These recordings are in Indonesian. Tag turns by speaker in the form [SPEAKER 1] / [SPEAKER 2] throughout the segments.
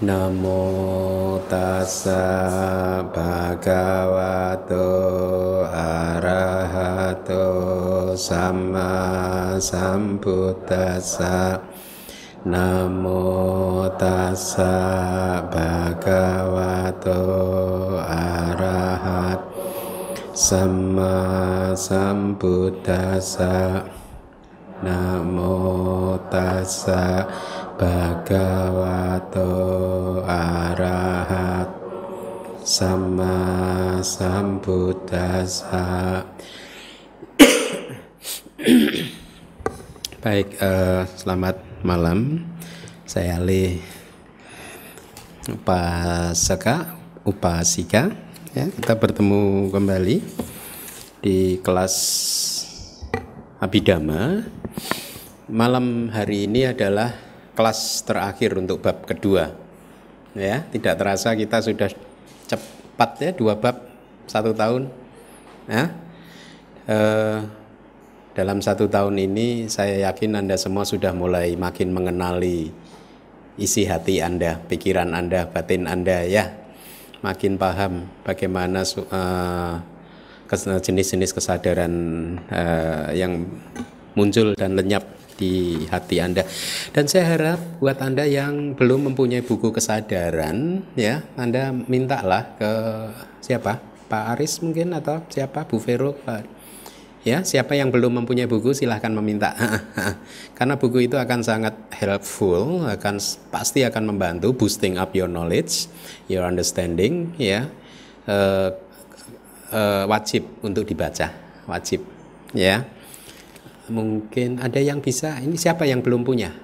[SPEAKER 1] Namo tassa bhagavato arahato sama sambutasa Namo tassa bhagavato arahat sama sambutasa Namo tassa Bhagavato arahat sama sambuddhasa Baik, uh, selamat malam. Saya Ali Upasaka, Upasika. Ya, kita bertemu kembali di kelas Abidama. Malam hari ini adalah kelas terakhir untuk bab kedua. Ya, tidak terasa kita sudah cepat ya dua bab satu tahun. Ya, eh, dalam satu tahun ini saya yakin Anda semua sudah mulai makin mengenali isi hati Anda, pikiran Anda, batin Anda ya. Makin paham bagaimana uh, jenis-jenis kesadaran uh, yang muncul dan lenyap di hati Anda. Dan saya harap buat Anda yang belum mempunyai buku kesadaran ya, Anda mintalah ke siapa? Pak Aris mungkin atau siapa? Bu Vero, Pak Ya, siapa yang belum mempunyai buku silahkan meminta. Karena buku itu akan sangat helpful, akan pasti akan membantu boosting up your knowledge, your understanding, ya. Uh, uh, wajib untuk dibaca, wajib, ya. Mungkin ada yang bisa. Ini siapa yang belum punya?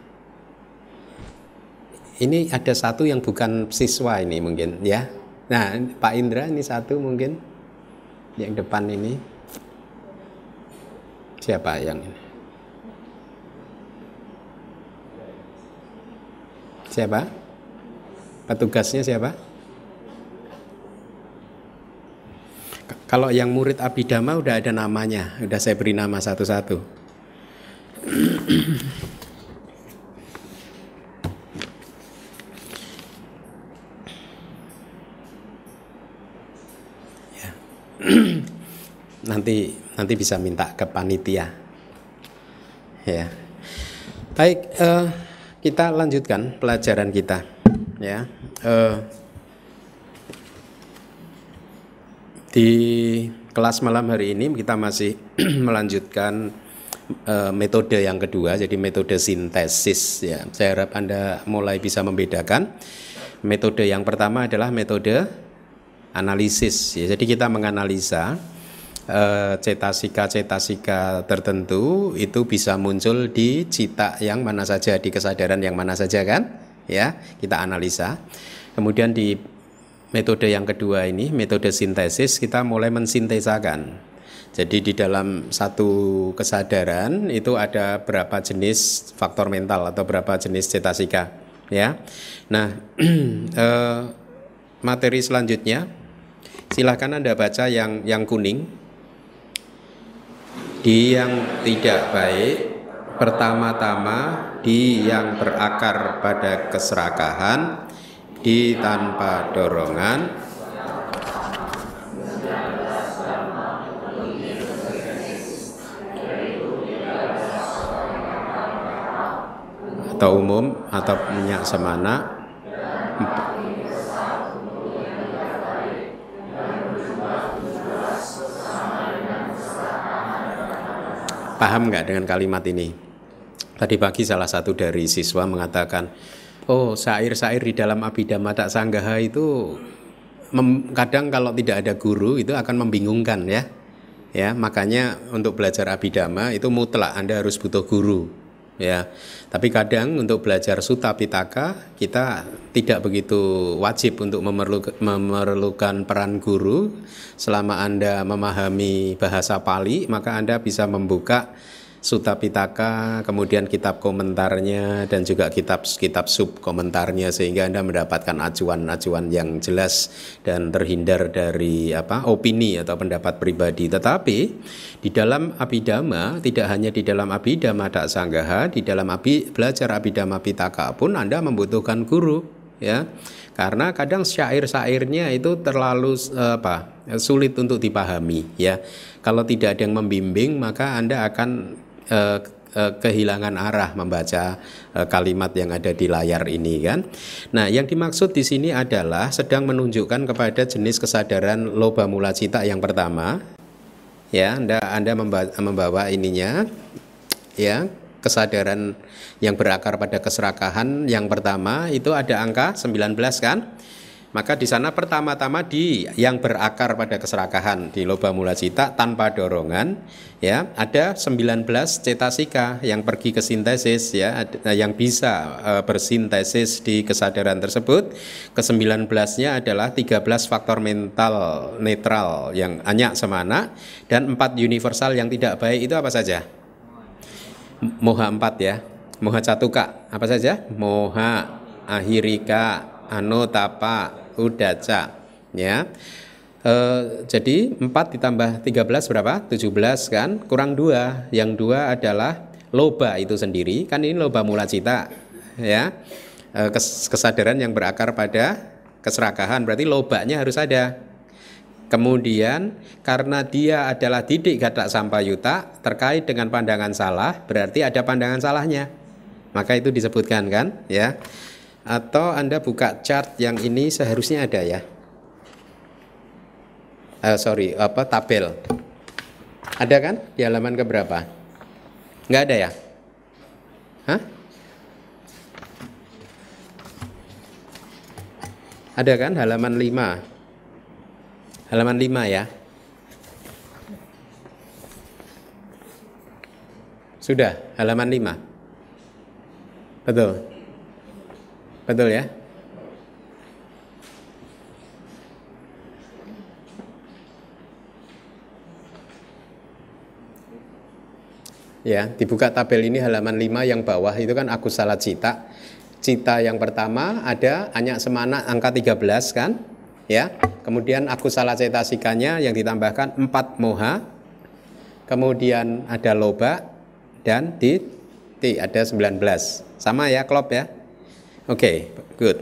[SPEAKER 1] Ini ada satu yang bukan siswa ini mungkin, ya. Nah, Pak Indra ini satu mungkin yang depan ini. Siapa yang ini? Siapa? Petugasnya siapa? Kalau yang murid Abidama udah ada namanya, udah saya beri nama satu-satu. Ya. nanti nanti bisa minta ke panitia. Ya. Baik uh, kita lanjutkan pelajaran kita. Ya uh, di kelas malam hari ini kita masih melanjutkan uh, metode yang kedua jadi metode sintesis ya. Saya harap anda mulai bisa membedakan. Metode yang pertama adalah metode analisis ya. Jadi kita menganalisa Eh, cetasika-cetasika tertentu itu bisa muncul di cita yang mana saja di kesadaran yang mana saja kan ya. Kita analisa. Kemudian di metode yang kedua ini metode sintesis kita mulai mensintesakan jadi di dalam satu kesadaran itu ada berapa jenis faktor mental atau berapa jenis cetasika ya. Nah eh, materi selanjutnya silahkan anda baca yang yang kuning. Di yang tidak baik pertama-tama di yang berakar pada keserakahan di tanpa dorongan atau umum atau punya semana Paham nggak dengan kalimat ini? Tadi pagi salah satu dari siswa mengatakan, oh syair-syair di dalam Abhidhamma Tak Sanggaha itu kadang kalau tidak ada guru itu akan membingungkan ya. Ya, makanya untuk belajar Abhidhamma itu mutlak Anda harus butuh guru ya. Tapi kadang untuk belajar Sutta Pitaka kita tidak begitu wajib untuk memerlukan peran guru. Selama Anda memahami bahasa Pali, maka Anda bisa membuka Sutta Pitaka, kemudian kitab komentarnya dan juga kitab-kitab sub komentarnya sehingga Anda mendapatkan acuan-acuan yang jelas dan terhindar dari apa opini atau pendapat pribadi. Tetapi di dalam abidama tidak hanya di dalam abidama tak sanggaha, di dalam abi, belajar abidama pitaka pun Anda membutuhkan guru ya karena kadang syair-syairnya itu terlalu apa sulit untuk dipahami ya kalau tidak ada yang membimbing maka anda akan eh, eh, kehilangan arah membaca eh, kalimat yang ada di layar ini kan nah yang dimaksud di sini adalah sedang menunjukkan kepada jenis kesadaran loba mula cita yang pertama ya anda anda membawa, membawa ininya ya kesadaran yang berakar pada keserakahan yang pertama itu ada angka 19 kan? Maka di sana pertama-tama di yang berakar pada keserakahan di loba mula cita tanpa dorongan ya ada 19 cetasika yang pergi ke sintesis ya yang bisa e, bersintesis di kesadaran tersebut. Ke 19-nya adalah 13 faktor mental netral yang hanya semana dan empat universal yang tidak baik. Itu apa saja? moha empat ya. Moha catuka apa saja? Moha ahirika anotapa udaca ya. E, jadi empat ditambah 13 berapa? 17 kan? Kurang dua. Yang dua adalah loba itu sendiri. Kan ini loba mula cita ya e, kesadaran yang berakar pada keserakahan. Berarti lobanya harus ada. Kemudian karena dia adalah didik gadak sampayuta terkait dengan pandangan salah berarti ada pandangan salahnya. Maka itu disebutkan kan ya. Atau Anda buka chart yang ini seharusnya ada ya. Uh, sorry, apa tabel. Ada kan di halaman keberapa? Enggak ada ya? Hah? Ada kan halaman 5 halaman 5 ya. Sudah, halaman 5. Betul. Betul ya? Ya, dibuka tabel ini halaman 5 yang bawah itu kan aku salah cita. Cita yang pertama ada hanya semana angka 13 kan? Ya. Kemudian aku salah cetasikanya yang ditambahkan 4 moha. Kemudian ada loba dan di T ada 19. Sama ya, klop ya. Oke, okay, good.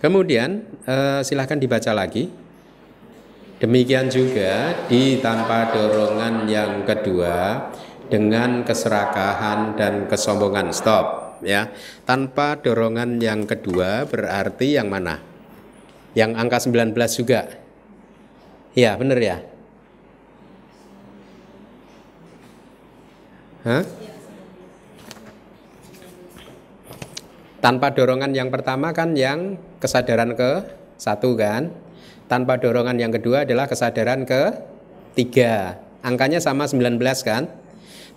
[SPEAKER 1] Kemudian eh, silahkan dibaca lagi. Demikian juga di tanpa dorongan yang kedua dengan keserakahan dan kesombongan. Stop ya. Tanpa dorongan yang kedua berarti yang mana? yang angka 19 juga. Ya, benar ya? Hah? Tanpa dorongan yang pertama kan yang kesadaran ke satu kan. Tanpa dorongan yang kedua adalah kesadaran ke tiga. Angkanya sama 19 kan.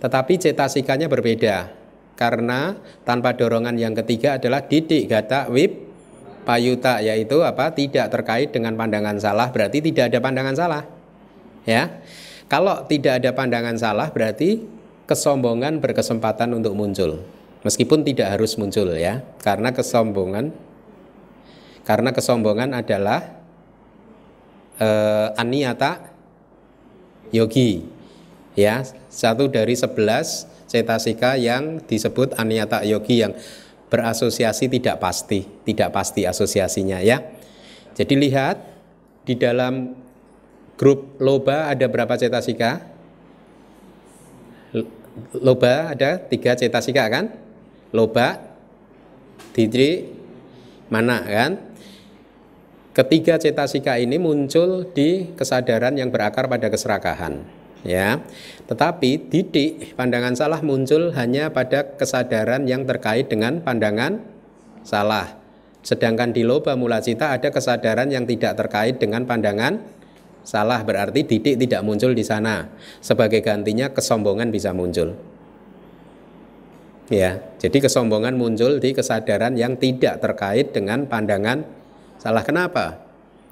[SPEAKER 1] Tetapi cetasikanya berbeda. Karena tanpa dorongan yang ketiga adalah didik gata wib payuta yaitu apa tidak terkait dengan pandangan salah berarti tidak ada pandangan salah ya kalau tidak ada pandangan salah berarti kesombongan berkesempatan untuk muncul meskipun tidak harus muncul ya karena kesombongan karena kesombongan adalah eh, aniata yogi ya satu dari sebelas cetasika yang disebut aniata yogi yang berasosiasi tidak pasti, tidak pasti asosiasinya ya. Jadi lihat di dalam grup loba ada berapa cetasika? Loba ada tiga cetasika kan? Loba, didri, mana kan? Ketiga cetasika ini muncul di kesadaran yang berakar pada keserakahan ya. Tetapi didik pandangan salah muncul hanya pada kesadaran yang terkait dengan pandangan salah. Sedangkan di loba mula cita ada kesadaran yang tidak terkait dengan pandangan salah berarti didik tidak muncul di sana. Sebagai gantinya kesombongan bisa muncul. Ya, jadi kesombongan muncul di kesadaran yang tidak terkait dengan pandangan salah. Kenapa?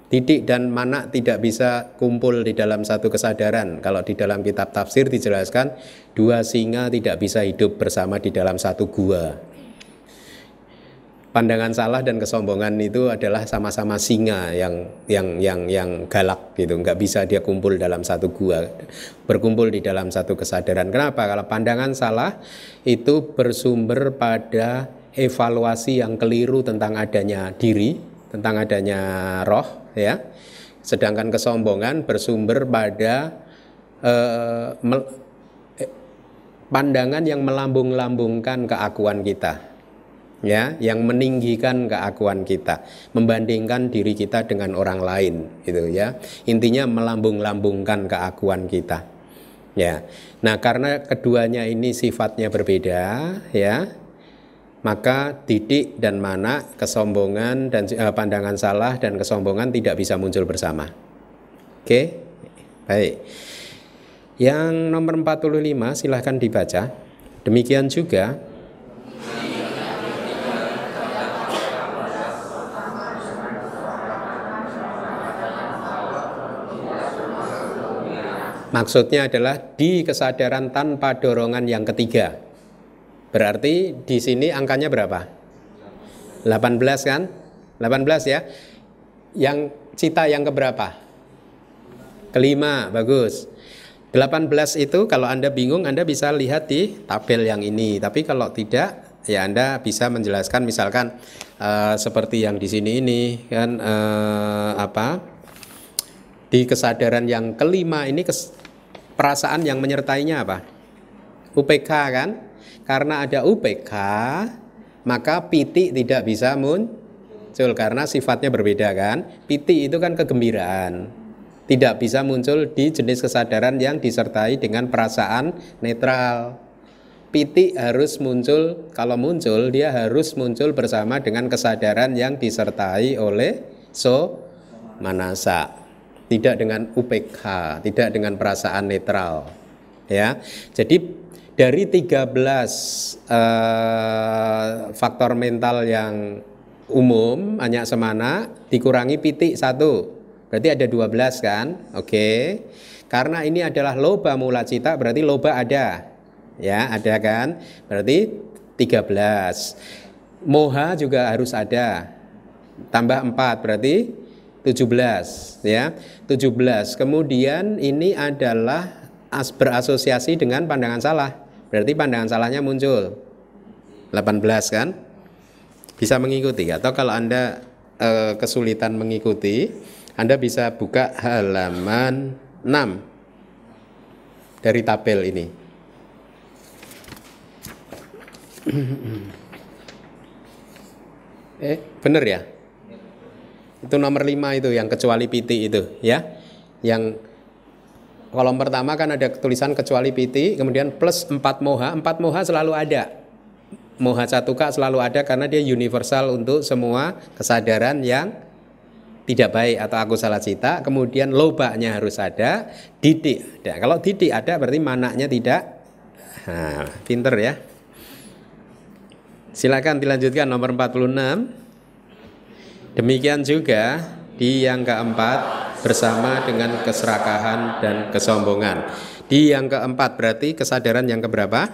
[SPEAKER 1] Didik dan mana tidak bisa kumpul di dalam satu kesadaran. Kalau di dalam kitab tafsir dijelaskan dua singa tidak bisa hidup bersama di dalam satu gua. Pandangan salah dan kesombongan itu adalah sama-sama singa yang yang yang yang galak gitu, nggak bisa dia kumpul dalam satu gua, berkumpul di dalam satu kesadaran. Kenapa? Kalau pandangan salah itu bersumber pada evaluasi yang keliru tentang adanya diri, tentang adanya roh, ya. Sedangkan kesombongan bersumber pada eh, eh, pandangan yang melambung-lambungkan keakuan kita, ya, yang meninggikan keakuan kita, membandingkan diri kita dengan orang lain, gitu ya. Intinya melambung-lambungkan keakuan kita. Ya. Nah, karena keduanya ini sifatnya berbeda, ya. Maka didik dan mana, kesombongan dan eh, pandangan salah dan kesombongan tidak bisa muncul bersama. Oke. Baik. Yang nomor 45 silahkan dibaca. Demikian juga Maksudnya adalah di kesadaran tanpa dorongan yang ketiga. Berarti di sini angkanya berapa? 18 kan? 18 ya. Yang cita yang keberapa? Kelima, bagus. 18 itu kalau Anda bingung Anda bisa lihat di tabel yang ini. Tapi kalau tidak ya Anda bisa menjelaskan misalkan uh, seperti yang di sini ini kan uh, apa? Di kesadaran yang kelima ini kes, perasaan yang menyertainya apa? UPK kan? Karena ada UPK, maka piti tidak bisa muncul karena sifatnya berbeda kan? Piti itu kan kegembiraan. Tidak bisa muncul di jenis kesadaran yang disertai dengan perasaan netral. Piti harus muncul, kalau muncul dia harus muncul bersama dengan kesadaran yang disertai oleh so manasa tidak dengan UPK, tidak dengan perasaan netral. Ya. Jadi dari 13 uh, eh, faktor mental yang umum hanya semana dikurangi pitik satu berarti ada 12 kan oke karena ini adalah loba mula cita berarti loba ada ya ada kan berarti 13 moha juga harus ada tambah 4 berarti 17 ya. 17 kemudian ini adalah as berasosiasi dengan pandangan salah. Berarti pandangan salahnya muncul. 18 kan? Bisa mengikuti atau kalau anda e, kesulitan mengikuti anda bisa buka halaman 6 dari tabel ini. Eh benar ya itu nomor lima itu yang kecuali piti itu ya. Yang kolom pertama kan ada tulisan kecuali piti, kemudian plus empat moha. Empat moha selalu ada. Moha catuka selalu ada karena dia universal untuk semua kesadaran yang tidak baik atau aku salah cita. Kemudian lobaknya harus ada, didik ada. Kalau didik ada berarti manaknya tidak. Nah, pinter ya. Silakan dilanjutkan nomor 46. Demikian juga di yang keempat bersama dengan keserakahan dan kesombongan. Di yang keempat berarti kesadaran yang keberapa?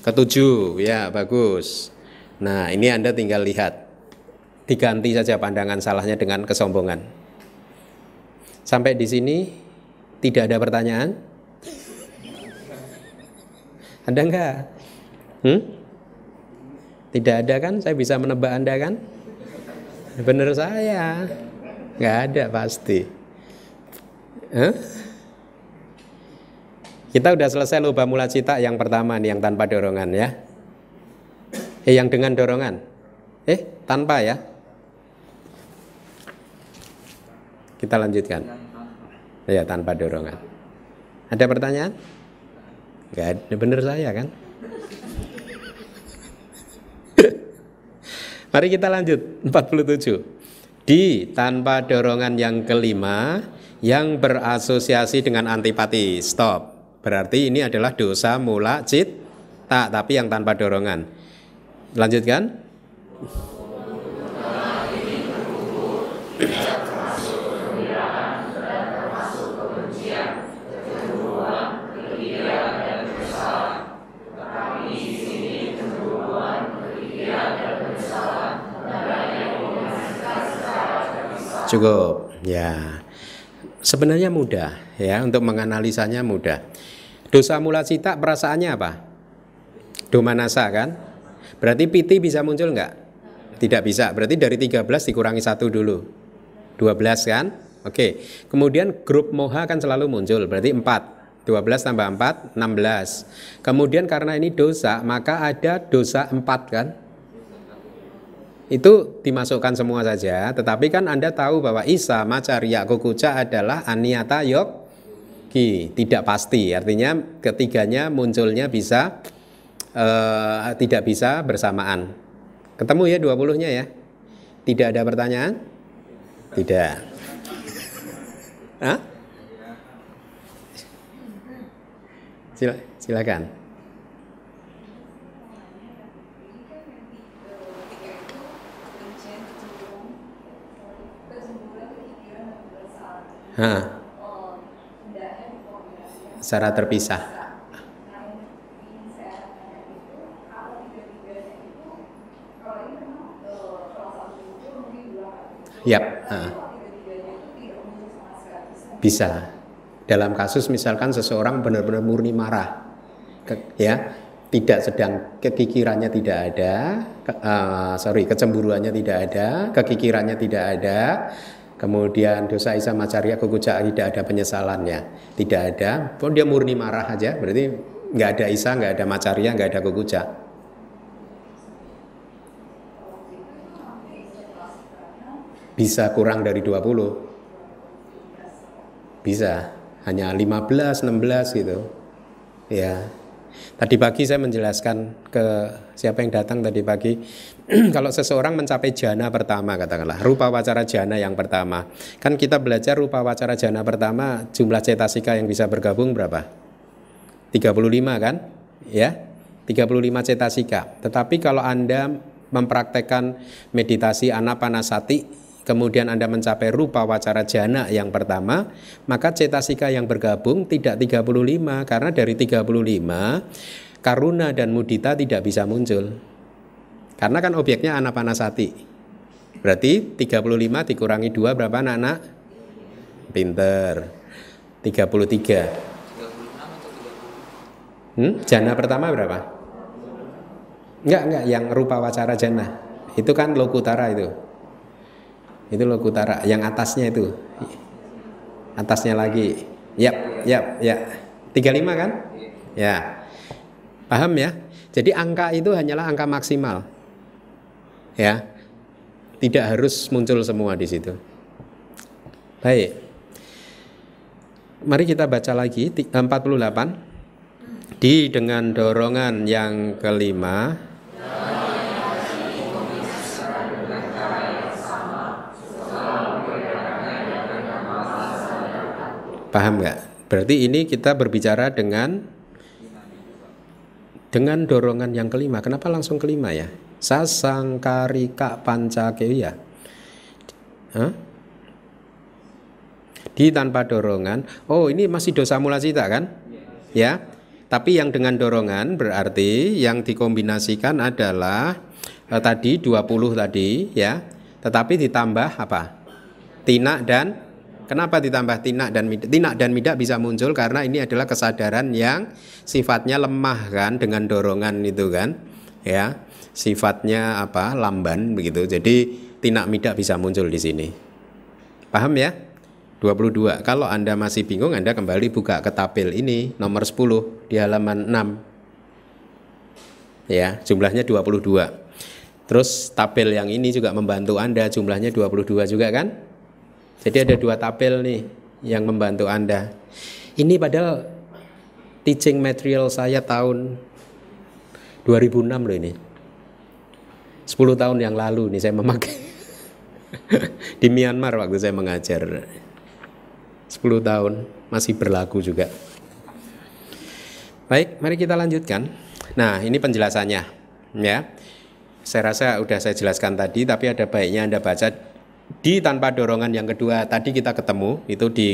[SPEAKER 1] Ketujuh, ya bagus. Nah ini Anda tinggal lihat. Diganti saja pandangan salahnya dengan kesombongan. Sampai di sini tidak ada pertanyaan? Ada enggak? Hmm? Tidak ada kan? Saya bisa menebak Anda kan? Bener saya. Nggak ada pasti. Huh? Kita udah selesai loba mula cita yang pertama nih yang tanpa dorongan ya. Eh yang dengan dorongan. Eh tanpa ya. Kita lanjutkan. Ya tanpa dorongan. Ada pertanyaan? Enggak ada bener saya kan? Mari kita lanjut 47. Di tanpa dorongan yang kelima yang berasosiasi dengan antipati. Stop. Berarti ini adalah dosa mula cita tapi yang tanpa dorongan. Lanjutkan. Cukup, ya. Sebenarnya mudah ya untuk menganalisanya mudah. Dosa mula cita perasaannya apa? Domanasa kan? Berarti piti bisa muncul nggak? Tidak bisa. Berarti dari 13 dikurangi satu dulu. 12 kan? Oke. Kemudian grup moha akan selalu muncul. Berarti 4. 12 tambah 4, 16. Kemudian karena ini dosa, maka ada dosa 4 kan? Itu dimasukkan semua saja. Tetapi kan Anda tahu bahwa Isa, Macarya, Kukuca adalah Aniata Yok Ki. Tidak pasti. Artinya ketiganya munculnya bisa uh, tidak bisa bersamaan. Ketemu ya 20-nya ya? Tidak ada pertanyaan? Tidak. Hah? Sila, silakan. Hah. Secara terpisah. Yap. Uh. Bisa. Dalam kasus misalkan seseorang benar-benar murni marah, ke, ya, tidak sedang kekikirannya tidak ada, ke, uh, sorry kecemburuannya tidak ada, kekikirannya tidak ada, kemudian dosa Isa Macarya kukuca tidak ada penyesalannya, tidak ada, pun dia murni marah aja, berarti nggak ada Isa, nggak ada Macarya, nggak ada kukuca. bisa kurang dari 20 bisa. Hanya 15 16 gitu. Ya tadi pagi saya menjelaskan ke siapa yang datang tadi pagi. Kalau seseorang mencapai jana pertama katakanlah rupa wacara jana yang pertama. Kan kita belajar rupa wacara jana pertama jumlah cetasika yang bisa bergabung berapa? 35 kan? Ya 35 cetasika. Tetapi kalau Anda mempraktekkan meditasi anapanasati kemudian Anda mencapai rupa wacara jana yang pertama, maka cetasika yang bergabung tidak 35 karena dari 35 karuna dan mudita tidak bisa muncul. Karena kan objeknya anapanasati. Berarti 35 dikurangi 2 berapa anak-anak? Pinter. 33. Hmm? Jana pertama berapa? Enggak, enggak, yang rupa wacara jana. Itu kan lokutara itu. Itu lokutara. Yang atasnya itu. Atasnya lagi. Yap, yap, ya. 35 kan? Ya. Paham ya? Jadi angka itu hanyalah angka maksimal. Ya. Tidak harus muncul semua di situ. Baik. Mari kita baca lagi 48. Di dengan dorongan yang kelima Paham nggak? Berarti ini kita berbicara dengan dengan dorongan yang kelima. Kenapa langsung kelima ya? Sasangkarika pancakeya. Hah? Di tanpa dorongan. Oh, ini masih dosa mula cita kan? Ya. Tapi yang dengan dorongan berarti yang dikombinasikan adalah eh, tadi 20 tadi ya. Tetapi ditambah apa? Tina dan Kenapa ditambah tinak dan midak? Tinak dan midak bisa muncul karena ini adalah kesadaran yang sifatnya lemah kan dengan dorongan itu kan. Ya, sifatnya apa? lamban begitu. Jadi tinak midak bisa muncul di sini. Paham ya? 22. Kalau Anda masih bingung, Anda kembali buka ke tabel ini nomor 10 di halaman 6. Ya, jumlahnya 22. Terus tabel yang ini juga membantu Anda jumlahnya 22 juga kan? Jadi ada dua tabel nih yang membantu Anda. Ini padahal teaching material saya tahun 2006 loh ini. 10 tahun yang lalu nih saya memakai di Myanmar waktu saya mengajar. 10 tahun masih berlaku juga. Baik, mari kita lanjutkan. Nah, ini penjelasannya ya. Saya rasa sudah saya jelaskan tadi tapi ada baiknya Anda baca di tanpa dorongan yang kedua tadi kita ketemu itu di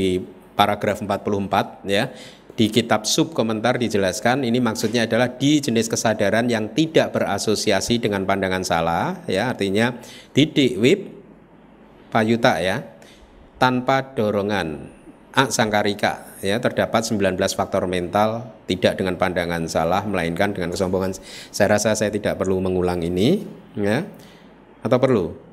[SPEAKER 1] paragraf 44 ya. Di kitab sub komentar dijelaskan ini maksudnya adalah di jenis kesadaran yang tidak berasosiasi dengan pandangan salah ya artinya didik wib payuta ya tanpa dorongan sangkarika ya terdapat 19 faktor mental tidak dengan pandangan salah melainkan dengan kesombongan. Saya rasa saya tidak perlu mengulang ini ya. Atau perlu?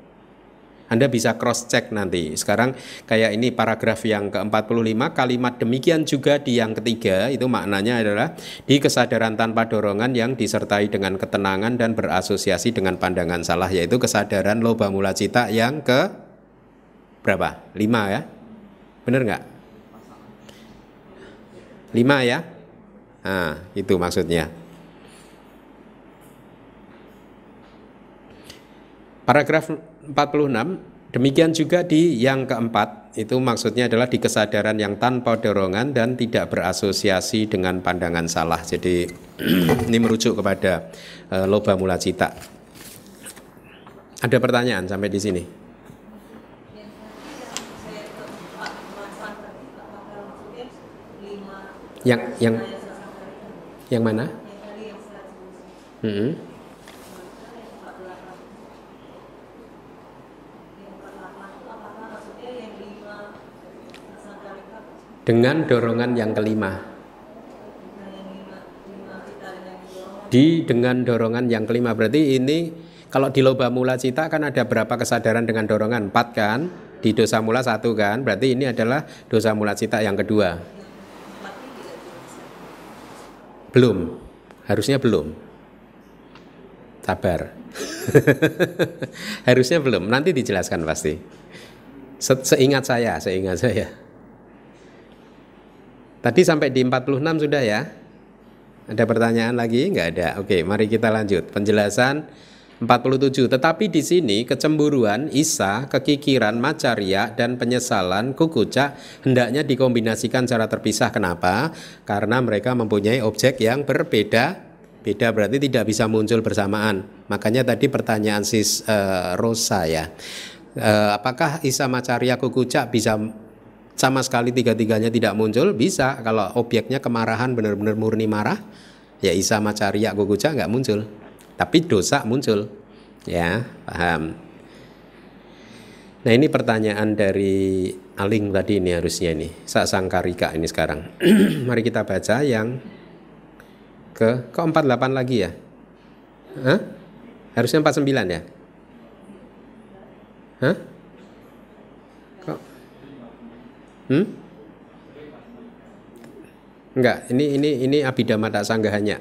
[SPEAKER 1] Anda bisa cross check nanti. Sekarang kayak ini paragraf yang ke-45 kalimat demikian juga di yang ketiga itu maknanya adalah di kesadaran tanpa dorongan yang disertai dengan ketenangan dan berasosiasi dengan pandangan salah yaitu kesadaran loba mula cita yang ke berapa? Lima ya? Bener nggak? Lima ya? Nah, itu maksudnya. Paragraf 46 demikian juga di yang keempat itu maksudnya adalah di kesadaran yang tanpa dorongan dan tidak berasosiasi dengan pandangan salah. Jadi ini merujuk kepada uh, loba mula cita. Ada pertanyaan sampai di sini? Yang yang yang mana? Hmm. Dengan dorongan yang kelima. Di dengan dorongan yang kelima berarti ini kalau di loba mula cita kan ada berapa kesadaran dengan dorongan? Empat kan? Di dosa mula satu kan? Berarti ini adalah dosa mula cita yang kedua. Belum. Harusnya belum. Sabar. Harusnya belum. Nanti dijelaskan pasti. Se seingat saya, seingat saya. Tadi sampai di 46 sudah ya? Ada pertanyaan lagi? Enggak ada. Oke, mari kita lanjut. Penjelasan 47. Tetapi di sini kecemburuan, isa, kekikiran, macaria, dan penyesalan, kukuca hendaknya dikombinasikan secara terpisah. Kenapa? Karena mereka mempunyai objek yang berbeda. Beda berarti tidak bisa muncul bersamaan. Makanya tadi pertanyaan sis uh, Rosa ya. Uh, apakah isa, macaria, kukuca bisa sama sekali tiga-tiganya tidak muncul bisa. Kalau obyeknya kemarahan benar-benar murni marah ya isa macaria guguca nggak muncul. Tapi dosa muncul. Ya paham. Nah ini pertanyaan dari Aling tadi ini harusnya ini. Sak sangkarika ini sekarang. Mari kita baca yang ke ke 48 lagi ya? Hah? harusnya 49 ya? Hah? Hmm? Enggak, ini ini ini abidama tak sanggahannya.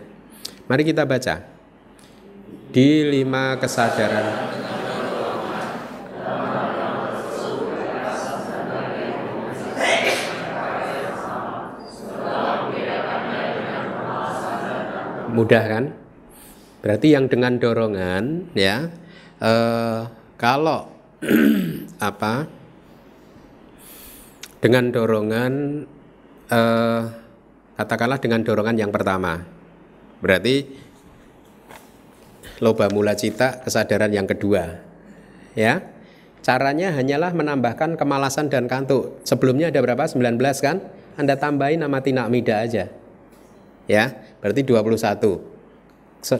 [SPEAKER 1] Mari kita baca. Di lima kesadaran mudah kan? Berarti yang dengan dorongan ya eh, kalau apa dengan dorongan eh, katakanlah dengan dorongan yang pertama. Berarti loba mula cita kesadaran yang kedua ya. Caranya hanyalah menambahkan kemalasan dan kantuk. Sebelumnya ada berapa? 19 kan? Anda tambahin nama tinak mida aja ya. Berarti 21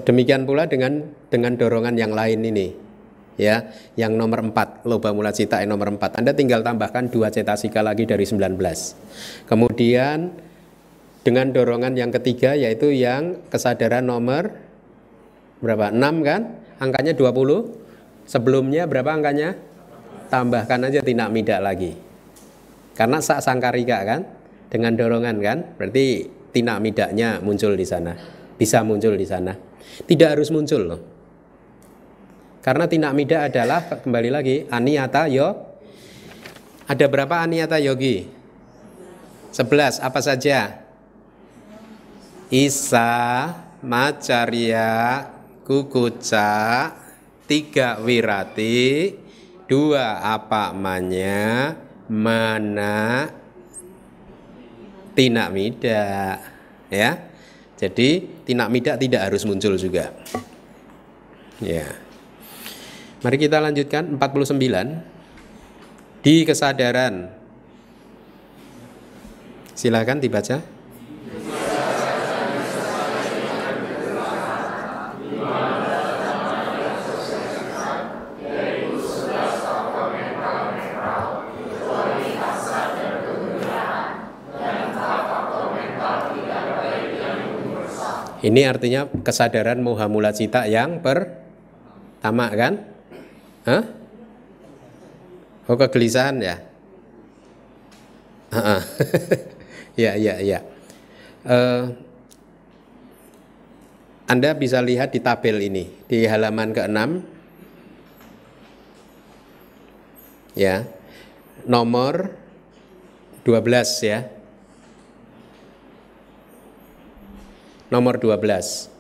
[SPEAKER 1] demikian pula dengan dengan dorongan yang lain ini ya yang nomor 4 loba mula cita yang nomor 4 Anda tinggal tambahkan dua cetasika lagi dari 19 kemudian dengan dorongan yang ketiga yaitu yang kesadaran nomor berapa? 6 kan? Angkanya 20 sebelumnya berapa angkanya? Tambahkan aja tindak midak lagi. Karena sak sangkarika kan? Dengan dorongan kan? Berarti tindak midaknya muncul di sana. Bisa muncul di sana. Tidak harus muncul loh karena tindak mida adalah kembali lagi aniyata yo. Ada berapa aniyata yogi? Sebelas apa saja? Isa, Macarya, Kukuca, tiga wirati, dua apa manya, mana tinak mida ya. Jadi tinak mida tidak harus muncul juga. Ya. Mari kita lanjutkan 49 di kesadaran. Silakan dibaca. Ini artinya kesadaran moha mula cita yang pertama kan? Hah? Oh kegelisahan ya? ya ya ya. Uh, anda bisa lihat di tabel ini di halaman ke-6 ya nomor 12 ya nomor 12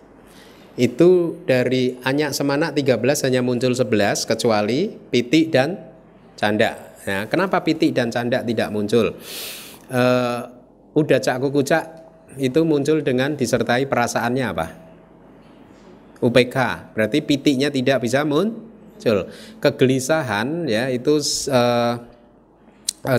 [SPEAKER 1] itu dari Anyak Semanak 13 hanya muncul 11 kecuali Pitik dan Canda ya, kenapa Pitik dan Canda tidak muncul? Uh, udah cak kukucak itu muncul dengan disertai perasaannya apa? UPK berarti pitiknya tidak bisa muncul. Kegelisahan ya itu uh,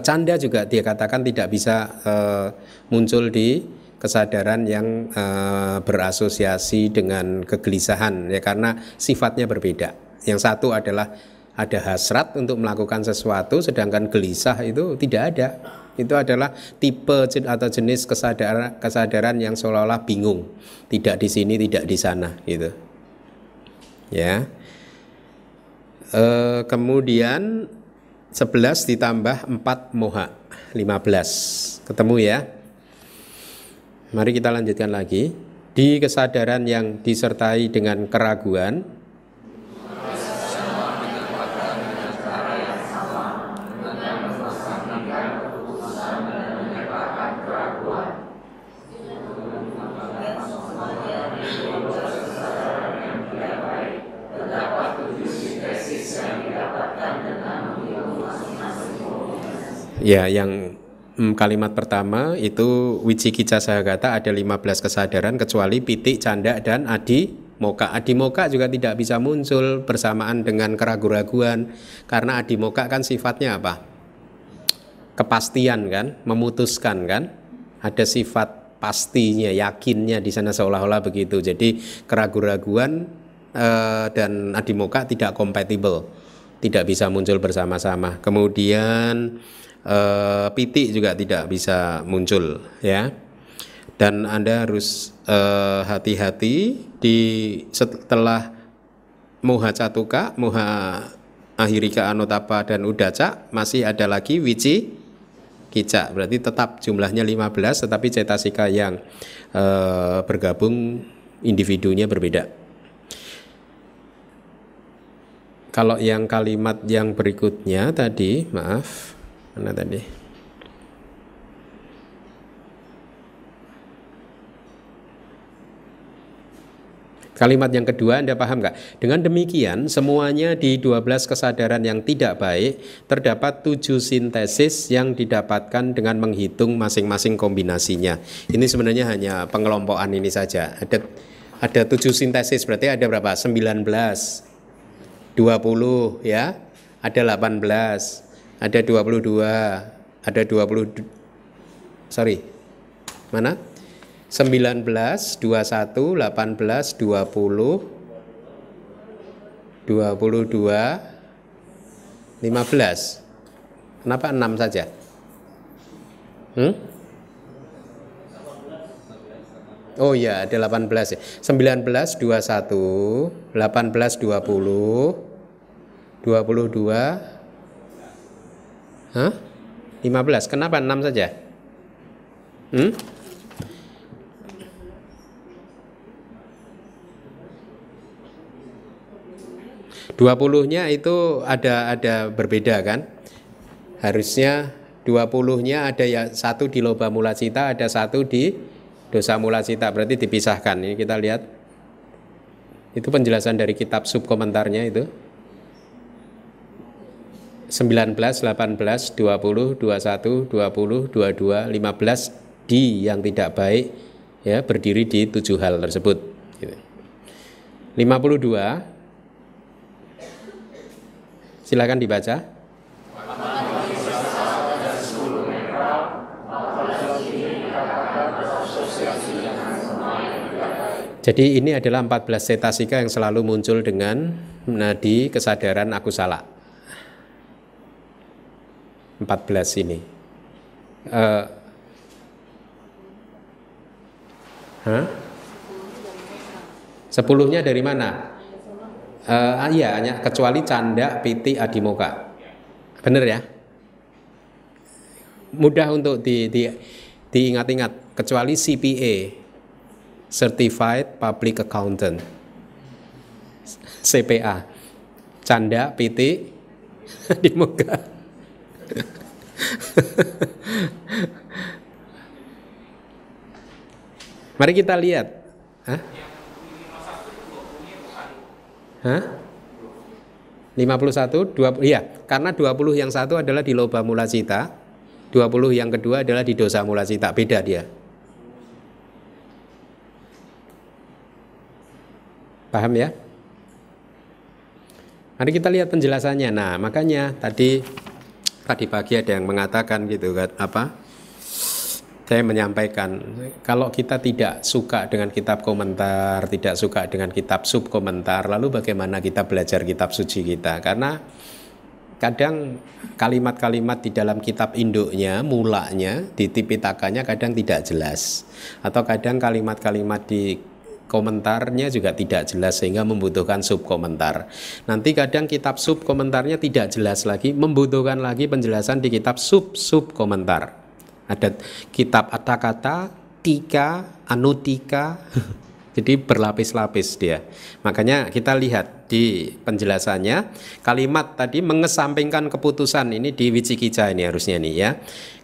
[SPEAKER 1] canda juga dia katakan tidak bisa uh, muncul di kesadaran yang uh, berasosiasi dengan kegelisahan ya karena sifatnya berbeda. Yang satu adalah ada hasrat untuk melakukan sesuatu sedangkan gelisah itu tidak ada. Itu adalah tipe atau jenis kesadaran kesadaran yang seolah-olah bingung, tidak di sini, tidak di sana gitu. Ya. E, kemudian 11 ditambah 4 moha 15 ketemu ya Mari kita lanjutkan lagi. Di kesadaran yang disertai dengan keraguan, Ya, yang Hmm, kalimat pertama itu Wicikicca Sahagata ada 15 kesadaran kecuali pitik, canda dan adi moka. Adi moka juga tidak bisa muncul bersamaan dengan keraguan-raguan karena adi moka kan sifatnya apa? Kepastian kan, memutuskan kan? Ada sifat pastinya, yakinnya di sana seolah-olah begitu. Jadi keraguan-raguan eh, dan adi moka tidak kompatibel, tidak bisa muncul bersama-sama. Kemudian uh, pitik juga tidak bisa muncul ya. Dan anda harus eh, hati-hati di setelah moha catuka moha ahirika anotapa dan udaca masih ada lagi wici kica berarti tetap jumlahnya 15 tetapi cetasika yang uh, bergabung individunya berbeda. Kalau yang kalimat yang berikutnya tadi maaf Mana tadi? Kalimat yang kedua Anda paham nggak? Dengan demikian semuanya di 12 kesadaran yang tidak baik terdapat tujuh sintesis yang didapatkan dengan menghitung masing-masing kombinasinya. Ini sebenarnya hanya pengelompokan ini saja. Ada ada tujuh sintesis berarti ada berapa? 19, 20 ya, ada 18, ada 22, ada 20 sorry. Mana? 19, 21, 18, 20 22 15. Kenapa 6 saja? Hmm? Oh iya, ada 18 ya. 19 21, 18 20, 22 Hah? 15. Kenapa 6 saja? Hmm? Dua puluhnya itu ada ada berbeda kan? Harusnya dua puluhnya ada ya satu di loba mula cita, ada satu di dosa mula cita. Berarti dipisahkan. Ini kita lihat. Itu penjelasan dari kitab subkomentarnya itu. 19, 18, 20, 21, 20, 22, 15 di yang tidak baik ya berdiri di tujuh hal tersebut. 52 Silakan dibaca. Jadi ini adalah 14 cetasika yang selalu muncul dengan nadi kesadaran aku salah. 14 ini. Uh, huh? Sepuluhnya dari mana? Uh, iya, hanya kecuali canda, piti, adimoka. Benar ya? Mudah untuk di, di, diingat-ingat. Kecuali CPA, Certified Public Accountant, CPA, canda, piti, adimoka. Mari kita lihat. Hah? Hah? 51, 20, iya, karena 20 yang satu adalah di loba mula cita, 20 yang kedua adalah di dosa mula cita, beda dia. Paham ya? Mari kita lihat penjelasannya. Nah, makanya tadi tadi pagi ada yang mengatakan gitu kan apa? saya menyampaikan kalau kita tidak suka dengan kitab komentar, tidak suka dengan kitab sub komentar, lalu bagaimana kita belajar kitab suci kita? Karena kadang kalimat-kalimat di dalam kitab induknya, mulanya, di tipitakanya kadang tidak jelas. Atau kadang kalimat-kalimat di komentarnya juga tidak jelas sehingga membutuhkan sub komentar. Nanti kadang kitab sub komentarnya tidak jelas lagi, membutuhkan lagi penjelasan di kitab sub sub komentar. Ada kitab kata-kata, tika, anutika. Jadi berlapis-lapis dia. Makanya kita lihat di penjelasannya kalimat tadi mengesampingkan keputusan ini di Wicikija ini harusnya nih ya.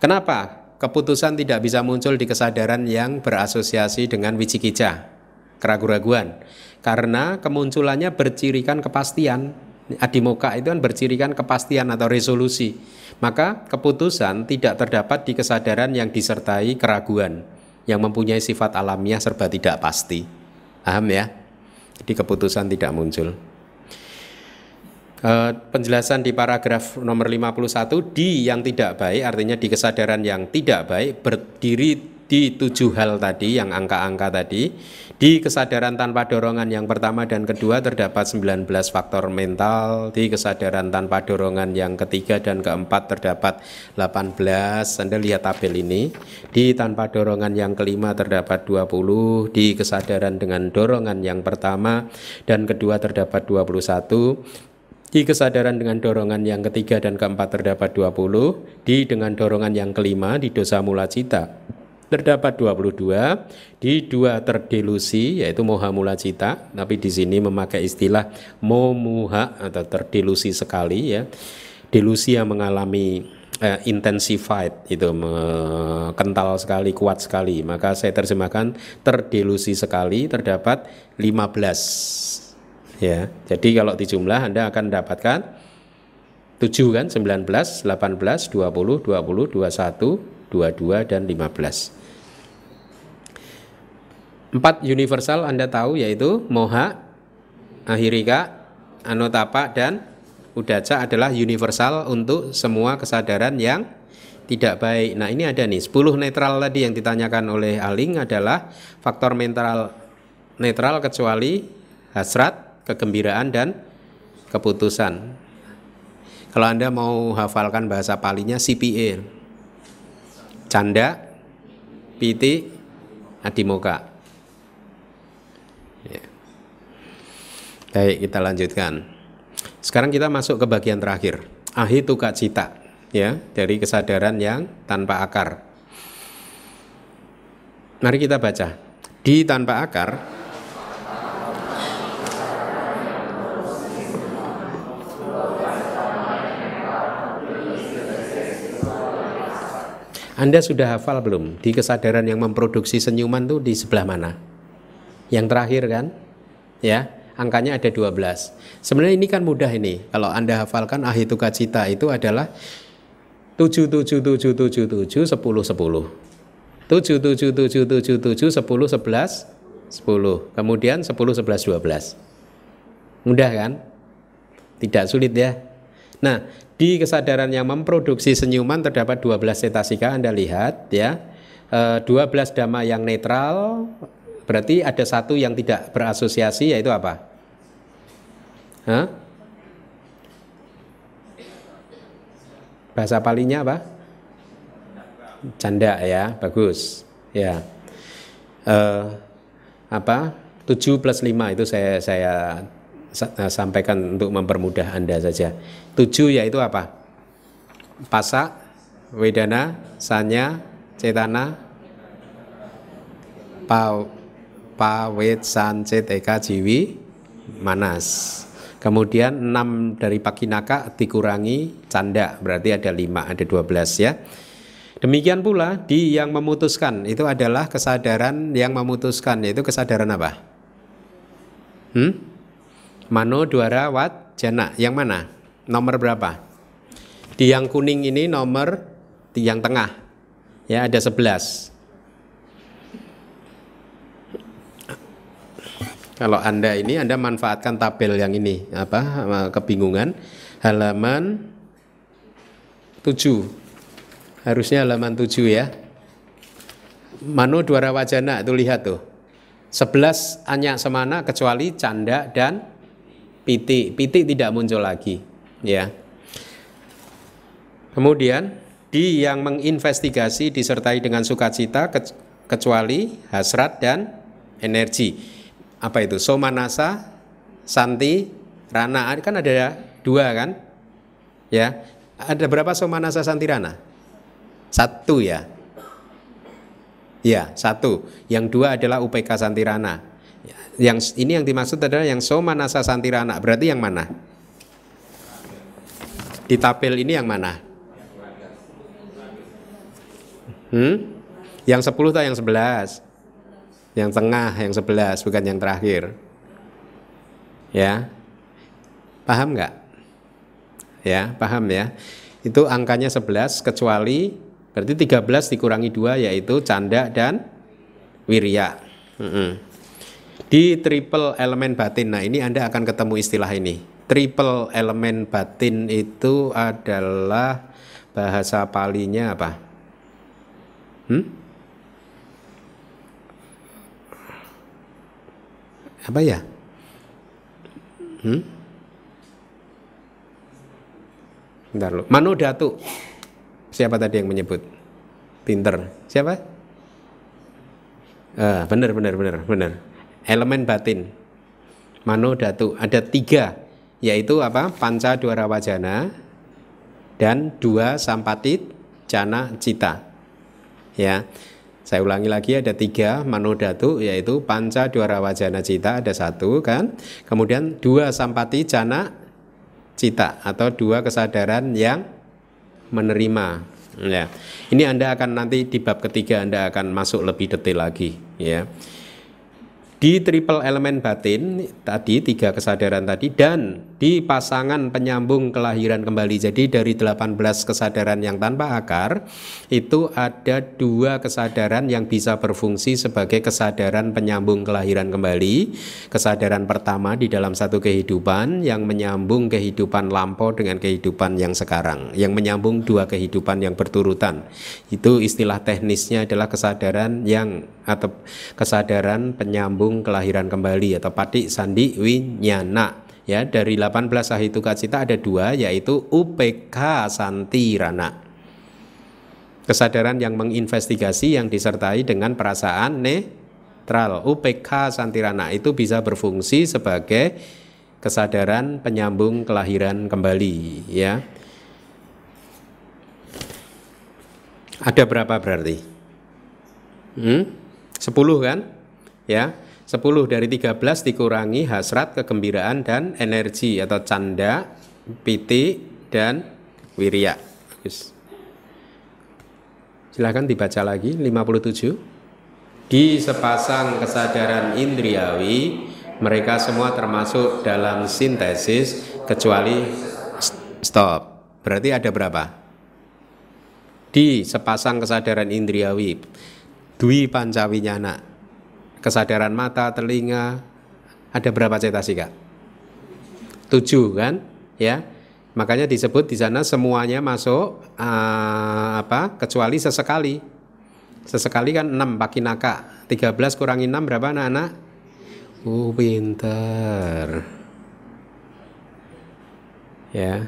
[SPEAKER 1] Kenapa? Keputusan tidak bisa muncul di kesadaran yang berasosiasi dengan Wicikija, keraguan-raguan. Karena kemunculannya bercirikan kepastian. Adimoka itu kan bercirikan kepastian atau resolusi maka keputusan tidak terdapat di kesadaran yang disertai keraguan yang mempunyai sifat alamiah serba tidak pasti. Paham ya? Jadi keputusan tidak muncul. Uh, penjelasan di paragraf nomor 51 di yang tidak baik artinya di kesadaran yang tidak baik berdiri di tujuh hal tadi yang angka-angka tadi di kesadaran tanpa dorongan yang pertama dan kedua terdapat 19 faktor mental di kesadaran tanpa dorongan yang ketiga dan keempat terdapat 18 Anda lihat tabel ini di tanpa dorongan yang kelima terdapat 20 di kesadaran dengan dorongan yang pertama dan kedua terdapat 21 di kesadaran dengan dorongan yang ketiga dan keempat terdapat 20 Di dengan dorongan yang kelima di dosa mula cita terdapat 22 di dua terdelusi yaitu moha mula cita. Tapi di sini memakai istilah momuha atau terdelusi sekali ya. Delusi yang mengalami uh, intensified itu kental sekali kuat sekali. Maka saya terjemahkan terdelusi sekali terdapat 15 ya jadi kalau dijumlah Anda akan mendapatkan 7 kan? 19 18 20 20 21 22 dan 15 Empat universal Anda tahu yaitu moha, ahirika, anotapa dan udaca adalah universal untuk semua kesadaran yang tidak baik. Nah, ini ada nih 10 netral tadi yang ditanyakan oleh Aling adalah faktor mental netral kecuali hasrat, kegembiraan dan keputusan. Kalau Anda mau hafalkan bahasa palinya CPA. Canda, piti, adimoka. Baik, kita lanjutkan. Sekarang kita masuk ke bagian terakhir. Ahituka cita, ya, dari kesadaran yang tanpa akar. Mari kita baca. Di tanpa akar Anda sudah hafal belum di kesadaran yang memproduksi senyuman tuh di sebelah mana? Yang terakhir kan? Ya, angkanya ada 12. Sebenarnya ini kan mudah ini. Kalau Anda hafalkan ahituka cita itu adalah 7 7 7 7 7 10 10. 7 7 7 7 7 7 10 11 10. Kemudian 10 11 12. Mudah kan? Tidak sulit ya. Nah, di kesadaran yang memproduksi senyuman terdapat 12 cetasika Anda lihat ya. 12 eh, dhamma yang netral berarti ada satu yang tidak berasosiasi yaitu apa? Hah? Bahasa palinya apa? Canda ya, bagus. Ya. Uh, apa? 7 plus 5 itu saya saya eh, sampaikan untuk mempermudah Anda saja. 7 yaitu apa? Pasa, Wedana, Sanya, Cetana, Pa, Pawet, Sancet, Eka, Jiwi, Manas. Kemudian 6 dari Pakinaka dikurangi Canda, berarti ada 5, ada 12 ya. Demikian pula di yang memutuskan itu adalah kesadaran yang memutuskan yaitu kesadaran apa? Hmm? Mano Dwara Wat Jana. Yang mana? Nomor berapa? Di yang kuning ini nomor di yang tengah. Ya, ada 11. Kalau Anda ini Anda manfaatkan tabel yang ini apa kebingungan halaman 7. Harusnya halaman 7 ya. Mano Dwara Wajana itu lihat tuh. 11 hanya semana kecuali canda dan piti. Piti tidak muncul lagi, ya. Kemudian di yang menginvestigasi disertai dengan sukacita kecuali hasrat dan energi. Apa itu? Somanasa, Santi, Rana. Kan ada dua kan? Ya. Ada berapa Somanasa Santi Rana? Satu ya. Ya, satu. Yang dua adalah UPK Santirana. Yang ini yang dimaksud adalah yang Somanasa Santirana. Berarti yang mana? Di tabel ini yang mana? Hmm? Yang 10 atau yang 11? Yang tengah, yang 11, bukan yang terakhir. Ya. Paham nggak? Ya, paham ya. Itu angkanya 11 kecuali Berarti 13 dikurangi 2 yaitu canda dan wirya. Di triple elemen batin. Nah, ini Anda akan ketemu istilah ini. Triple elemen batin itu adalah bahasa palinya apa? Hmm? Apa ya? Hmm? Bentar lo. Manodatu. Siapa tadi yang menyebut? Pinter. Siapa? Ah, benar, benar, benar, benar. Elemen batin. Mano datu. Ada tiga, yaitu apa? Panca dua wajana dan dua sampatit jana cita. Ya, saya ulangi lagi ada tiga mano datu yaitu panca dua wajana cita ada satu kan. Kemudian dua sampati jana cita atau dua kesadaran yang menerima. Ya. Ini anda akan nanti di bab ketiga anda akan masuk lebih detail lagi ya di triple elemen batin tadi tiga kesadaran tadi dan di pasangan penyambung kelahiran kembali. Jadi dari 18 kesadaran yang tanpa akar itu ada dua kesadaran yang bisa berfungsi sebagai kesadaran penyambung kelahiran kembali. Kesadaran pertama di dalam satu kehidupan yang menyambung kehidupan lampau dengan kehidupan yang sekarang, yang menyambung dua kehidupan yang berturutan. Itu istilah teknisnya adalah kesadaran yang atau kesadaran penyambung kelahiran kembali atau patik sandi winyana. Ya dari 18 sahituka cita ada dua yaitu UPK Santirana. Kesadaran yang menginvestigasi yang disertai dengan perasaan netral. UPK Santirana itu bisa berfungsi sebagai kesadaran penyambung kelahiran kembali ya. Ada berapa berarti? Hmm? 10 kan? Ya 10 dari 13 dikurangi hasrat, kegembiraan dan energi atau canda, piti dan wirya. Silahkan dibaca lagi 57. Di sepasang kesadaran indriawi mereka semua termasuk dalam sintesis kecuali stop. Berarti ada berapa? Di sepasang kesadaran indriawi dwi pancawinyana kesadaran mata, telinga, ada berapa cetasika? Tujuh kan, ya. Makanya disebut di sana semuanya masuk uh, apa? Kecuali sesekali. Sesekali kan enam pakinaka. belas kurangi enam berapa anak-anak? Oh, pinter. Ya.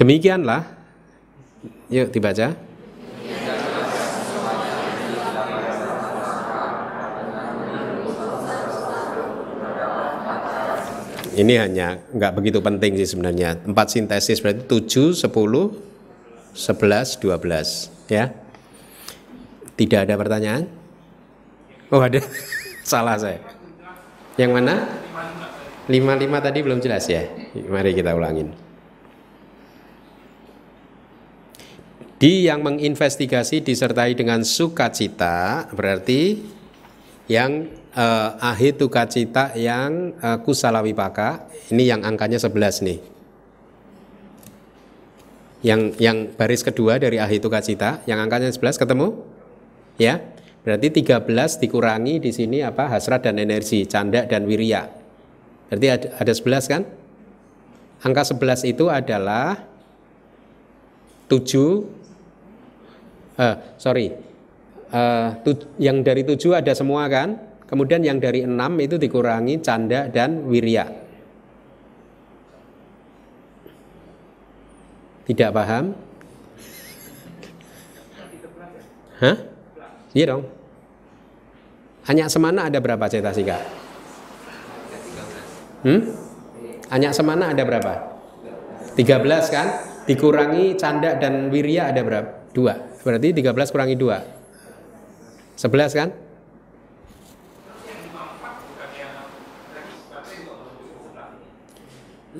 [SPEAKER 1] Demikianlah. Yuk dibaca. Ini hanya nggak begitu penting sih sebenarnya. Empat sintesis berarti 7, 10, 11, 12 ya. Tidak ada pertanyaan? Oh ada, salah saya. Yang mana? 55 tadi belum jelas ya. Mari kita ulangin. Di yang menginvestigasi disertai dengan sukacita berarti yang uh, ahituka cita yang uh, kusala wipaka ini yang angkanya 11 nih. Yang yang baris kedua dari ahituka cita yang angkanya 11 ketemu? Ya. Berarti 13 dikurangi di sini apa? hasrat dan energi, canda dan wirya. Berarti ada, ada 11 kan? Angka 11 itu adalah 7 uh, sorry uh, yang dari 7 ada semua kan? Kemudian yang dari enam itu dikurangi canda dan wirya. Tidak paham? Hah? Iya dong. Hanya semana ada berapa cetasika? Hmm? Hanya semana ada berapa? 13 kan? Dikurangi canda dan wirya ada berapa? Dua. Berarti 13 kurangi dua. 11 kan?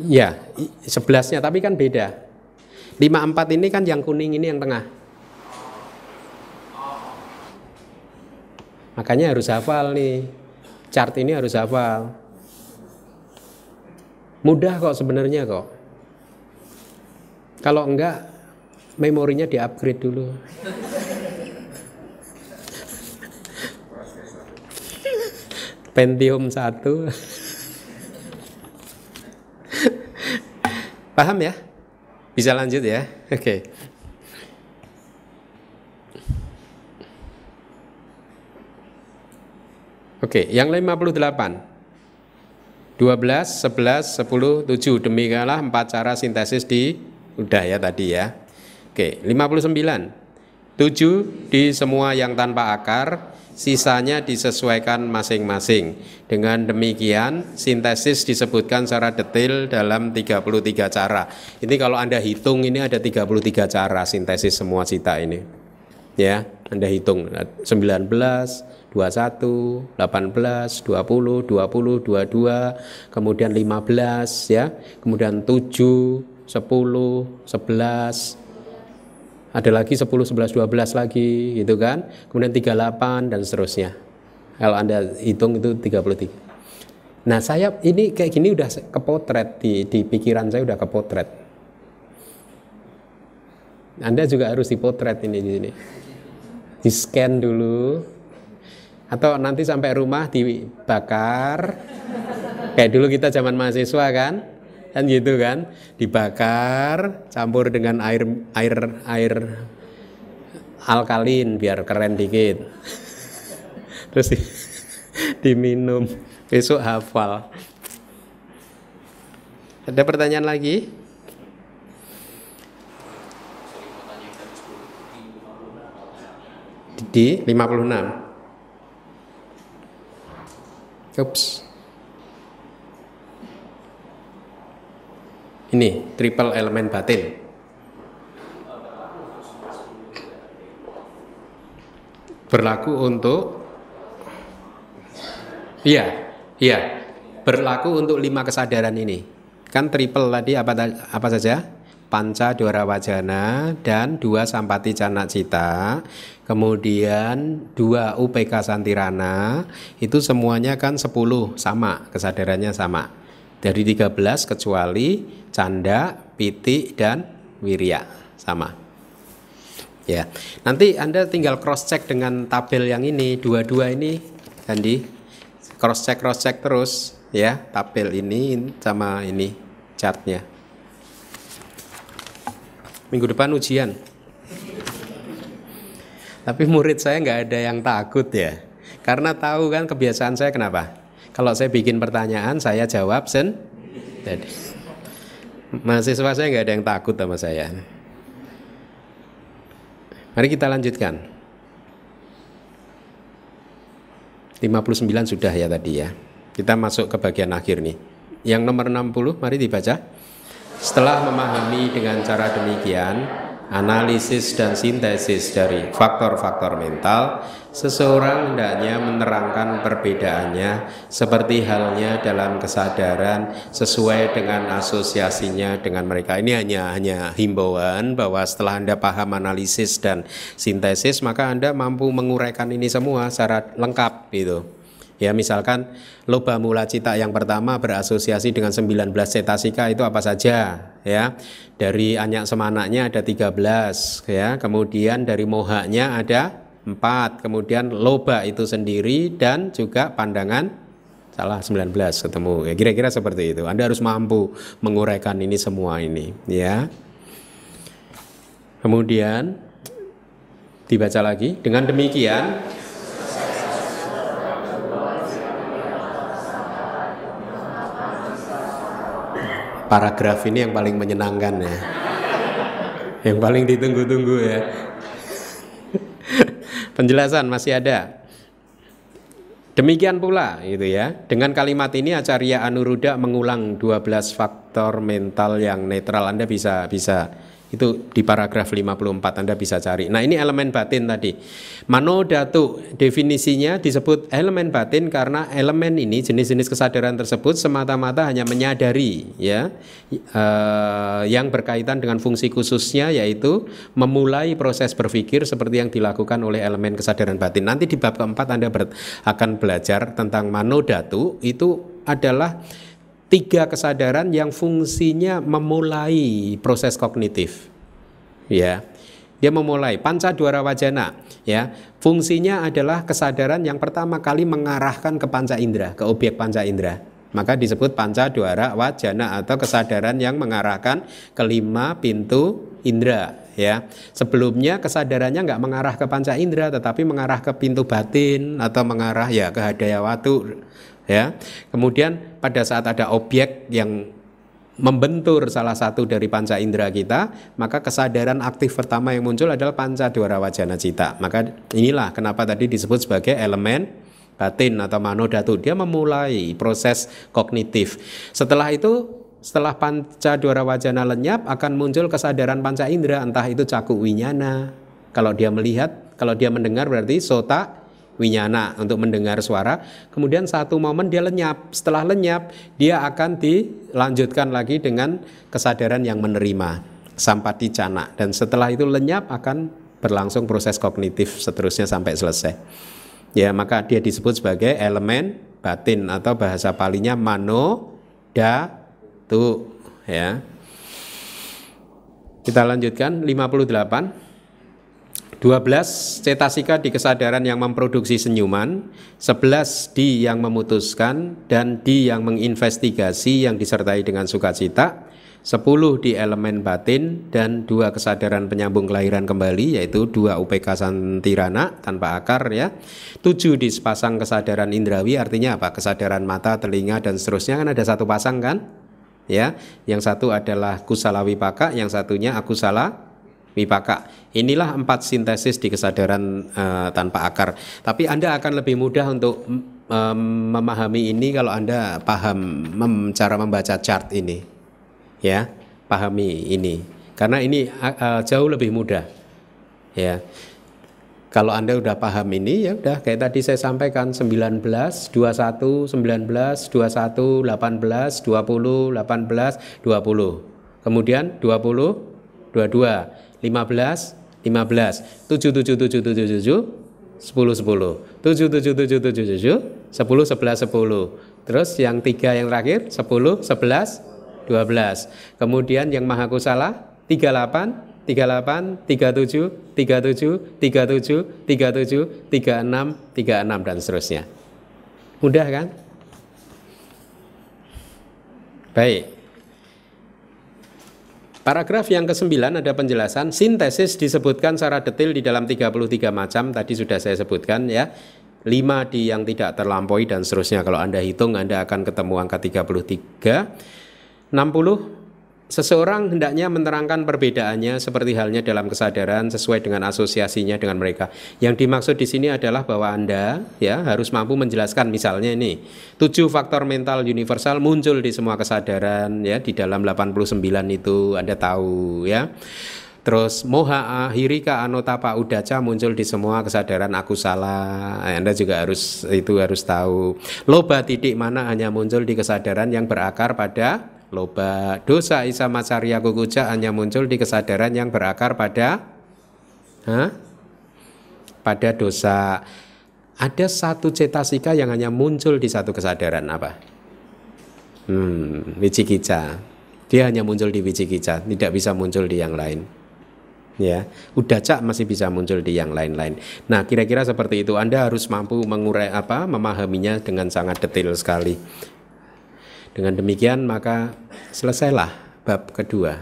[SPEAKER 1] Ya, sebelasnya tapi kan beda. Lima empat ini kan yang kuning ini yang tengah. Makanya harus hafal nih. Chart ini harus hafal. Mudah kok sebenarnya kok. Kalau enggak memorinya di-upgrade dulu. Pentium 1 Paham ya? Bisa lanjut ya? Oke. Okay. Oke, okay, yang 58. 12, 11, 10, 7. Demikianlah empat cara sintesis di udah ya tadi ya. Oke, okay, 59. 7 di semua yang tanpa akar, sisanya disesuaikan masing-masing. Dengan demikian, sintesis disebutkan secara detail dalam 33 cara. Ini kalau Anda hitung ini ada 33 cara sintesis semua cita ini. Ya, Anda hitung 19, 21, 18, 20, 20, 22, kemudian 15 ya, kemudian 7, 10, 11, ada lagi 10, 11, 12 lagi gitu kan. Kemudian 38 dan seterusnya. Kalau anda hitung itu 33 nah saya ini kayak gini udah kepotret di, di pikiran saya udah kepotret. Anda juga harus dipotret ini di sini. Di scan dulu. Atau nanti sampai rumah dibakar. Kayak dulu kita zaman mahasiswa kan kan gitu kan? Dibakar campur dengan air air air alkalin biar keren dikit. Terus di, diminum. Besok hafal. Ada pertanyaan lagi? Di 56 Ups. Ini triple elemen batin. Berlaku untuk Iya, iya. Berlaku untuk lima kesadaran ini. Kan triple tadi apa apa saja? Panca Dora Wajana dan dua Sampati Cana Cita, kemudian dua UPK Santirana, itu semuanya kan 10 sama, kesadarannya sama. Dari 13 kecuali canda, piti, dan wirya sama. Ya, nanti Anda tinggal cross check dengan tabel yang ini, dua-dua ini, Andi, cross check cross check terus, ya, tabel ini sama ini chartnya. Minggu depan ujian. Tapi murid saya nggak ada yang takut ya, karena tahu kan kebiasaan saya kenapa? Kalau saya bikin pertanyaan, saya jawab sen. Jadi, mahasiswa saya nggak ada yang takut sama saya. Mari kita lanjutkan. 59 sudah ya tadi ya. Kita masuk ke bagian akhir nih. Yang nomor 60 mari dibaca. Setelah memahami dengan cara demikian, analisis dan sintesis dari faktor-faktor mental, seseorang hendaknya menerangkan perbedaannya seperti halnya dalam kesadaran sesuai dengan asosiasinya dengan mereka. Ini hanya hanya himbauan bahwa setelah Anda paham analisis dan sintesis, maka Anda mampu menguraikan ini semua secara lengkap gitu. Ya misalkan loba mula cita yang pertama berasosiasi dengan 19 cetasika itu apa saja ya. Dari anyak semanaknya ada 13 ya. Kemudian dari mohanya ada 4. Kemudian loba itu sendiri dan juga pandangan salah 19 ketemu. Ya kira-kira seperti itu. Anda harus mampu menguraikan ini semua ini ya. Kemudian dibaca lagi dengan demikian paragraf ini yang paling menyenangkan ya. Yang paling ditunggu-tunggu ya. Penjelasan masih ada. Demikian pula gitu ya. Dengan kalimat ini Acarya Anuruddha mengulang 12 faktor mental yang netral. Anda bisa bisa itu di paragraf 54 Anda bisa cari. Nah, ini elemen batin tadi. Mano datu definisinya disebut elemen batin karena elemen ini jenis-jenis kesadaran tersebut semata-mata hanya menyadari ya eh, yang berkaitan dengan fungsi khususnya yaitu memulai proses berpikir seperti yang dilakukan oleh elemen kesadaran batin. Nanti di bab keempat Anda ber, akan belajar tentang mano datu itu adalah tiga kesadaran yang fungsinya memulai proses kognitif. Ya. Dia memulai panca dwara wajana, ya. Fungsinya adalah kesadaran yang pertama kali mengarahkan ke panca indera, ke objek panca indera. Maka disebut panca dwara wajana atau kesadaran yang mengarahkan kelima pintu indera, ya. Sebelumnya kesadarannya nggak mengarah ke panca indera, tetapi mengarah ke pintu batin atau mengarah ya ke hadaya watu ya. Kemudian pada saat ada objek yang membentur salah satu dari panca indera kita, maka kesadaran aktif pertama yang muncul adalah panca dwara wajana cita. Maka inilah kenapa tadi disebut sebagai elemen batin atau manodatu. Dia memulai proses kognitif. Setelah itu setelah panca dwara wajana lenyap akan muncul kesadaran panca indera entah itu caku winyana. Kalau dia melihat, kalau dia mendengar berarti sota winyana untuk mendengar suara. Kemudian satu momen dia lenyap. Setelah lenyap, dia akan dilanjutkan lagi dengan kesadaran yang menerima sampati cana. Dan setelah itu lenyap akan berlangsung proses kognitif seterusnya sampai selesai. Ya, maka dia disebut sebagai elemen batin atau bahasa palinya mano da tu ya. Kita lanjutkan 58 12 cetasika di kesadaran yang memproduksi senyuman, 11 di yang memutuskan dan di yang menginvestigasi yang disertai dengan sukacita, 10 di elemen batin dan dua kesadaran penyambung kelahiran kembali yaitu dua UPK santirana tanpa akar ya. 7 di sepasang kesadaran indrawi artinya apa? Kesadaran mata, telinga dan seterusnya kan ada satu pasang kan? Ya, yang satu adalah kusala wipaka, yang satunya akusala wipaka. Inilah empat sintesis di kesadaran uh, tanpa akar. Tapi Anda akan lebih mudah untuk um, memahami ini kalau Anda paham mem, cara membaca chart ini. Ya, pahami ini. Karena ini uh, jauh lebih mudah. Ya. Kalau Anda udah paham ini ya udah kayak tadi saya sampaikan 19, 21, 19, 21, 18, 20, 18, 20. Kemudian 20, 22. 15 15 7 7 7 7 7 10 10 7 7 7 7 7 10 11 10 terus yang tiga yang terakhir 10 11 12 kemudian yang maha kusala 38 38, 37, 37, 37, 37, 36, 36 dan seterusnya. Mudah kan? Baik. Paragraf yang ke-9 ada penjelasan sintesis disebutkan secara detail di dalam 33 macam tadi sudah saya sebutkan ya. 5 di yang tidak terlampaui dan seterusnya kalau Anda hitung Anda akan ketemu angka 33. 60 Seseorang hendaknya menerangkan perbedaannya seperti halnya dalam kesadaran sesuai dengan asosiasinya dengan mereka. Yang dimaksud di sini adalah bahwa Anda ya harus mampu menjelaskan misalnya ini tujuh faktor mental universal muncul di semua kesadaran ya di dalam 89 itu Anda tahu ya. Terus moha ahirika anotapa udaca muncul di semua kesadaran aku salah. Anda juga harus itu harus tahu. Loba titik mana hanya muncul di kesadaran yang berakar pada loba dosa isa macarya kukuja hanya muncul di kesadaran yang berakar pada huh? pada dosa. Ada satu cetasika yang hanya muncul di satu kesadaran apa? Hmm, wicikica dia hanya muncul di wicikica tidak bisa muncul di yang lain. Ya udah cak masih bisa muncul di yang lain-lain. Nah kira-kira seperti itu. Anda harus mampu mengurai apa memahaminya dengan sangat detail sekali dengan demikian maka selesailah bab kedua.